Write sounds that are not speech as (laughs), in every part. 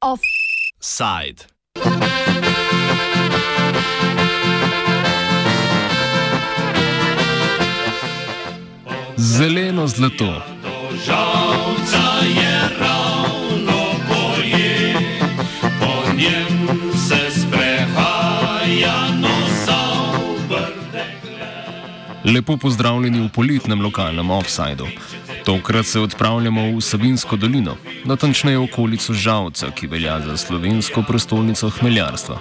Offside. Zeleno zlato. Lepo pozdravljeni v poletnem lokalnem offsajdu. Tokrat se odpravljamo v Sabinsko dolino, natančneje v okolico Žalca, ki velja za slovensko prestolnico hmeljarstva.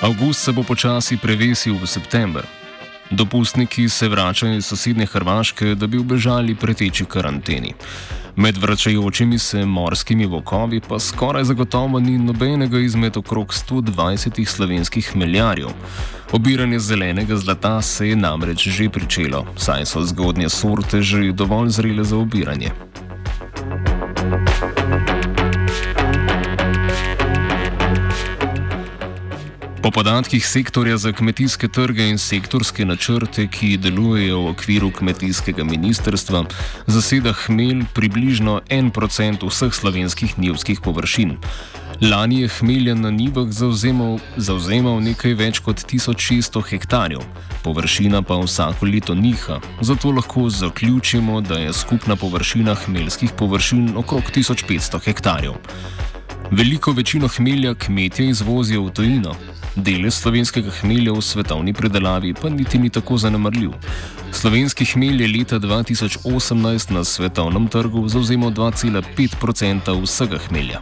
Avgust se bo počasi prevesil v september. Dopustniki se vračajo iz sosednje Hrvaške, da bi ubežali preteči karanteni. Med vračajočimi se morskimi vokovi pa skoraj zagotovo ni nobenega izmed okrog 120 slovenskih hmeljarjev. Obiranje zelenega zlata se je namreč že pričelo, saj so zgodnje sorte že dovolj zrele za obiranje. Po podatkih sektorja za kmetijske trge in sektorske načrte, ki delujejo v okviru kmetijskega ministrstva, zaseda hmelj približno 1% vseh slovenskih njivskih površin. Lani je hmelja na njivah zauzemal, zauzemal nekaj več kot 1600 hektarjev, površina pa vsako leto niha, zato lahko zaključimo, da je skupna površina hmeljskih površin okrog 1500 hektarjev. Veliko večino hmelja kmetje izvozijo v tujino. Delež slovenskega hmelja v svetovni predelavi pa niti ni tako zanemrljiv. Slovenski hmelj je leta 2018 na svetovnem trgu zauzemal 2,5% vsega hmelja.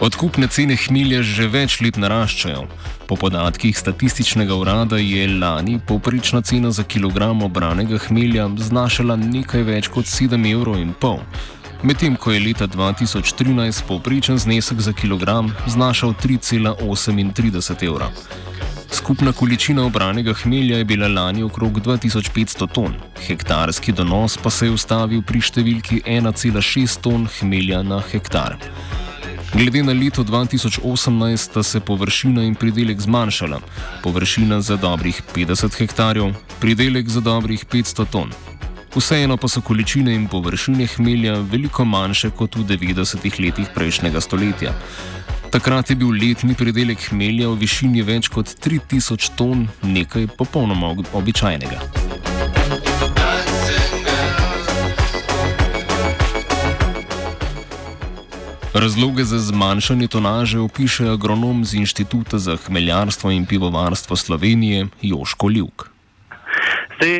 Odkupne cene hmelja že več let naraščajo. Po podatkih statističnega urada je lani povprečna cena za kilogram obranega hmelja znašala nekaj več kot 7,5 evrov, medtem ko je leta 2013 povprečen znesek za kilogram znašal 3,38 evra. Skupna količina obranega hmelja je bila lani okrog 2500 ton, hektarski donos pa se je ustavil pri številki 1,6 ton hmelja na hektar. Glede na leto 2018 sta se površina in pridelek zmanjšala, površina za dobrih 50 hektarjev, pridelek za dobrih 500 ton. Vseeno pa so količine in površine hmelja veliko manjše kot v 90-ih letih prejšnjega stoletja. Takrat je bil letni pridelek hmelja v višini več kot 3000 ton, nekaj popolnoma običajnega. Razloge za zmanjšanje tonaže opiše agronom z Inštituta za hmeljarstvo in pivovarstvo Slovenije Joško Ljuk. Zdaj,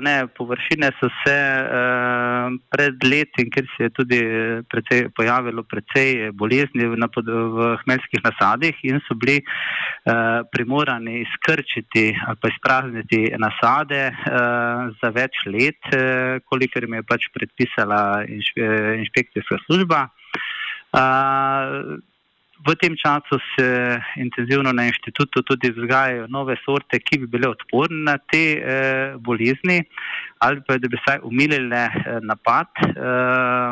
ne, površine so se eh, pred leti, ker se je tudi precej, pojavilo precej bolezni v, v hmeljskih nasadih in so bili eh, primorani izkrčiti ali pa izprazniti nasade eh, za več let, eh, kolikor jim je pač predpisala inšpe, inšpekcijska služba. V tem času se intenzivno na inštitutu tudi vzgajajo nove sorte, ki bi bile odporne na te eh, bolezni ali pa da bi vsaj umilile eh, napad. Eh,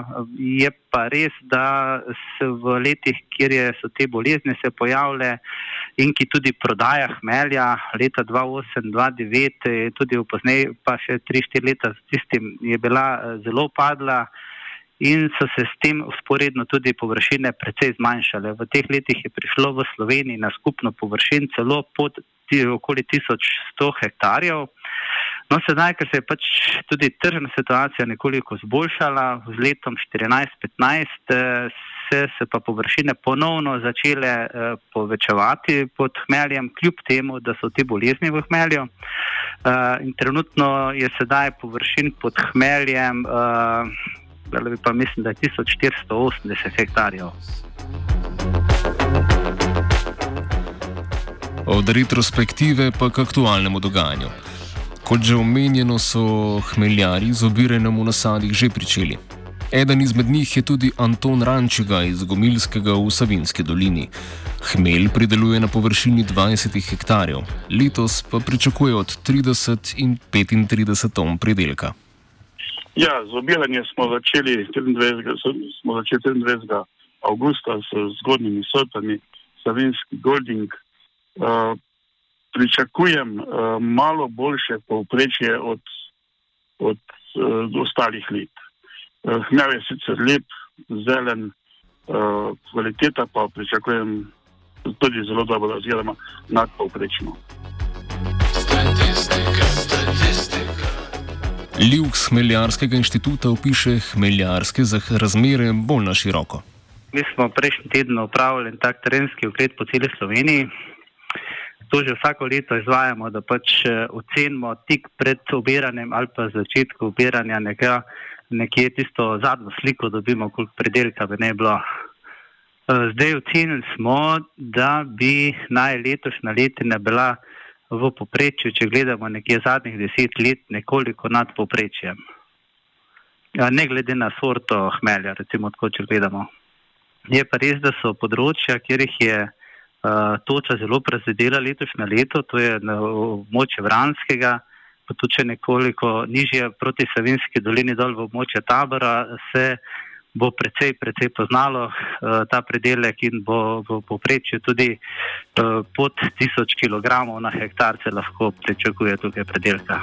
je pa res, da se v letih, kjer je, so te bolezni se pojavile in ki tudi prodaja hmelja, leta 2008-2009, tudi v poznej pa še 3-4 leta s tistim je bila eh, zelo padla in so se s tem usporedno tudi površine precej zmanjšale. V teh letih je prišlo v Sloveniji na skupno površin celo pod okoli 1100 hektarjev. No, sedaj, ker se je pač tudi tržna situacija nekoliko zboljšala, z letom 14-15 se, se pa površine ponovno začele eh, povečevati pod hmeljem, kljub temu, da so ti bolezni v hmelju. Eh, trenutno je sedaj površin pod hmeljem ali pa mislim, da je 1480 hektarjev. Od retrospektive pa k aktualnemu dogajanju. Kot že omenjeno, so hmeljari z obiranjem v nasadih že pričeli. Eden izmed njih je tudi Anton Rančiga iz Gomilskega v Savinski dolini. Hmelj prideluje na površini 20 hektarjev, letos pa pričakuje od 30 in 35 ton pridelka. Ja, z obiranjem smo začeli 23. Smo začeli 23. augusta s zgodnjimi sortami, Savinski Golding. Uh, pričakujem uh, malo boljše povprečje od, od uh, ostalih let. Uh, Hmelj je sicer lep, zelen, uh, kvaliteta pa pričakujem tudi zelo dobro, oziroma nadpovprečno. Ljub Hmeljarskega inštituta opiše hmeljarske razmere bolj na široko. Mi smo prejšnji teden upravili tak terenski ogled po celi Sloveniji. To že vsako leto izvajamo, da pač eh, ocenimo tik pred obiranjem ali pa začetku obiranja nekaj, nekje tisto zadnjo sliko, da dobimo, koliko predelka bi ne bilo. Eh, zdaj ocenili smo, da bi naj letošnja letina bila v poprečju, če gledamo nekje zadnjih deset let, nekoliko nad poprečjem. Ne glede na sorto hmelja, recimo tako, če gledamo. Je pa res, da so področja, kjer jih je uh, toča zelo prizadela letošnje leto, to je na območju Vranskega, pa tudi nekoliko nižje proti Savinski dolini dol v območju tabora, se bo precej, precej poznalo uh, ta predelek in bo v poprečju tudi uh, pod 1000 kg na hektar se lahko pričakuje tukaj predelka.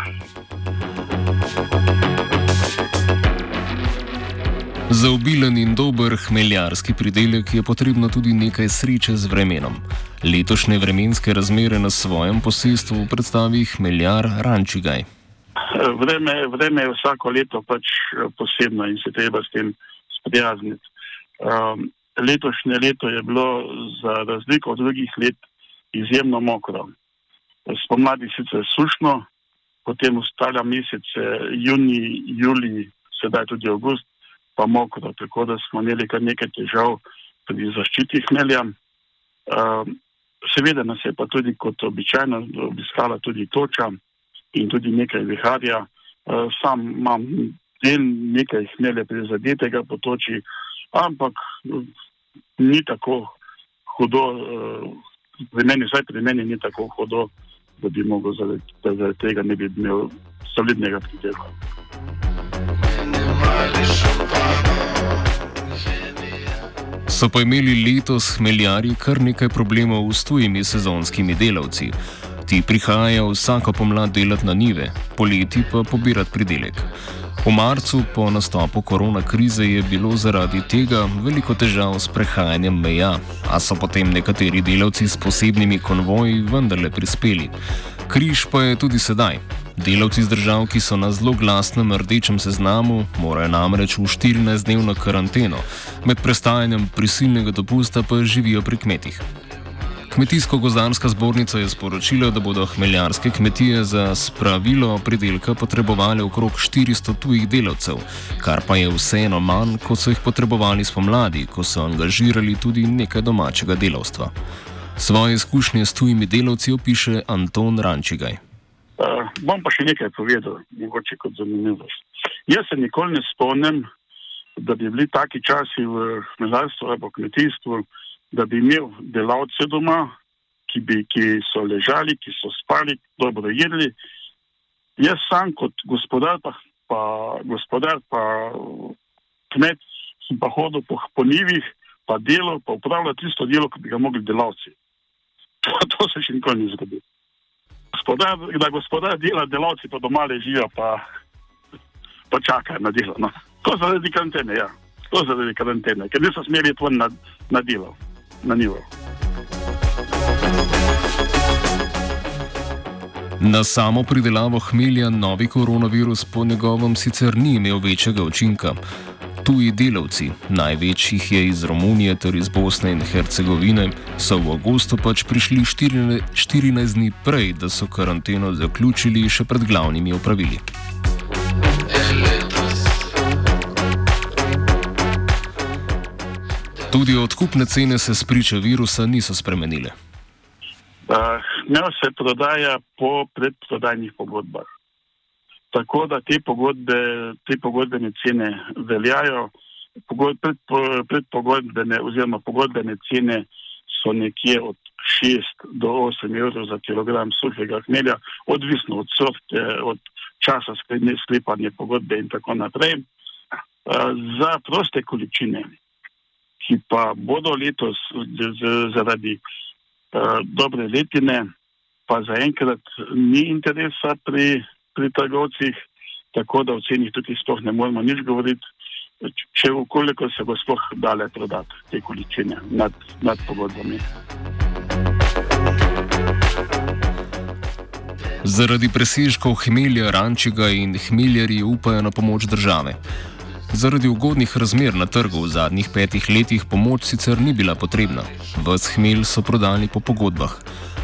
Za obilen in dober hmeljarski pridelek je potrebno tudi nekaj sreče z vremenom. Letošnje vremenske razmere na svojem posestvu predstavi hmeljar Rančigaj. Vreme, vreme je vsako leto pač posebno in se treba s tem sprijazniti. Um, letošnje leto je bilo za razliko od drugih let izjemno mokro. Spomladi sicer sušno, potem ostala mesece juni, juli, sedaj tudi avgust, pa mokro, tako da smo imeli kar nekaj težav pri zaščiti hmelja. Um, seveda nas je pa tudi kot običajno obiskala tudi toča in tudi nekaj viharja. Uh, sam imam del nekaj hmelja prizadetega potoči, ampak ni tako hudo, uh, pri meni, vsaj pri meni ni tako hudo, da bi mogel zaradi, zaradi tega ne bi imel solidnega pridelka. So pa imeli letos hmeljarji kar nekaj problemov s tujimi sezonskimi delavci. Ti prihajajo vsako pomlad delati na nive, poleti pa pobirati pridelek. V marcu po nastopu korona krize je bilo zaradi tega veliko težav s prehajanjem meja, a so potem nekateri delavci s posebnimi konvoji vendarle prispeli. Križ pa je tudi sedaj. Delavci z držav, ki so na zelo glasnem rdečem seznamu, morajo namreč v 14-dnevno karanteno, med prestajanjem prisilnega dopusta pa živijo pri kmetih. Kmetijsko-gozdarska zbornica je sporočila, da bodo hmeljarske kmetije za spravilo pridelka potrebovali okrog 400 tujih delavcev, kar pa je vseeno manj, kot so jih potrebovali spomladi, ko so angažirali tudi nekaj domačega delavstva. Svoje izkušnje s tujimi delavci opiše Anton Rančigaj. Uh, bom pa še nekaj povedal, mogoče kot zanimivost. Jaz se nikoli ne spomnim, da bi bili taki časi v hmeljarstvu ali kmetijstvu, da bi imel delavce doma, ki, bi, ki so ležali, ki so spali, dobro jedli. Jaz sam kot gospodar, pa, pa, gospodar, pa kmet, sem pa hodil po, po njivih, pa delo, pa upravljal tisto delo, ki bi ga mogli delavci. (laughs) To, to se še nikoli ni zgodilo gospodar, da gospodar dela, delavci pa doma ležijo, pa, pa čakajo na delo. No. To zaradi karantene, ja. To zaradi karantene, ker niso smeli iti na, na delo, na nivo. Na samo pridelavo hmelja novi koronavirus po njegovem sicer ni imel večjega učinka. Tuji delavci, največjih je iz Romunije ter iz Bosne in Hercegovine, so v avgustu pač prišli 14 dni prej, da so karanteno zaključili še pred glavnimi opravili. Tudi odkupne cene se spriča virusa niso spremenile. Uh, se prodaja po predprodajnih pogodbah. Tako da te, pogodbe, te pogodbene cene veljajo, predpogodbene oziroma pogodbene cene so nekje od 6 do 8 evrov za kilogram suhega hmelja, odvisno od sorte, od časa sklepanja pogodbe in tako naprej. Za proste količine, ki pa bodo letos zaradi uh, dobre letine, pa zaenkrat ni interesa pri, pri trgovcih, tako da o cenih tukaj sploh ne moremo nič govoriti. Če ukoliko se bo sploh dale prodati te količine nad, nad pogodbami. Zaradi presežkov hmelja, rančiga in hmeljarji upajo na pomoč države. Zaradi ugodnih razmer na trgu v zadnjih petih letih pomoč sicer ni bila potrebna. Ves hmelj so prodali po pogodbah.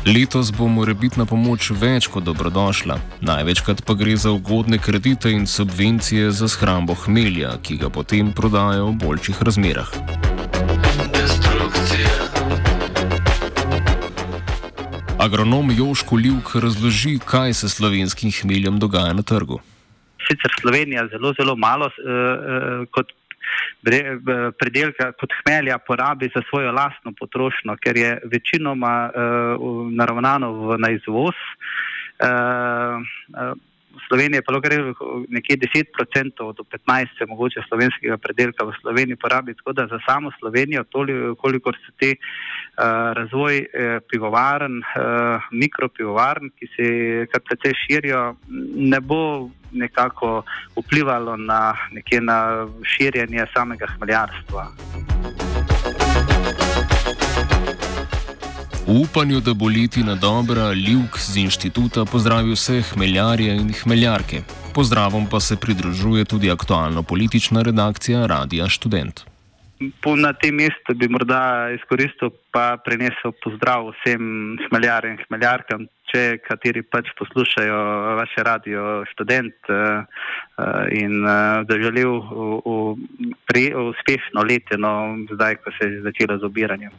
Letos bo morebitna pomoč več kot dobrodošla. Največkrat pa gre za ugodne kredite in subvencije za shrambo hmelja, ki ga potem prodajo v boljših razmerah. Agronom Joško Ljubk razloži, kaj se slovenskim hmeljem dogaja na trgu sicer Slovenija zelo, zelo malo uh, kot predelka, kot hmelja porabi za svojo lastno potrošnjo, ker je večinoma uh, naravnano v, na izvoz. Slovenija pa lahko gre nekje 10% do 15% mogoče slovenskega predelka v Sloveniji porabi, tako da za samo Slovenijo, toliko, kolikor se te uh, razvoj uh, pivovarn, uh, mikropivovarn, ki se kar precej širijo, ne bo nekako vplivalo na, na širjenje samega hmeljarstva. V upanju, da bo letina dobra, Ljuk z inštituta pozdravi vse hmeljarje in hmeljarke. Pozdravom pa se pridružuje tudi aktualno politična redakcija Radia Student. Na tem mestu bi morda izkoristil pa prenesel pozdrav vsem hmeljarjem in hmeljarkam, če kateri pač poslušajo vaše radio študent uh, in uh, da želijo uspešno letino, zdaj, ko se je začelo z obiranjem.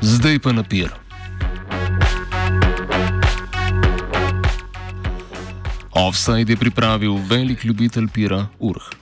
Zdaj pa napir. Offside je pripravil velik ljubitelj pira Urh.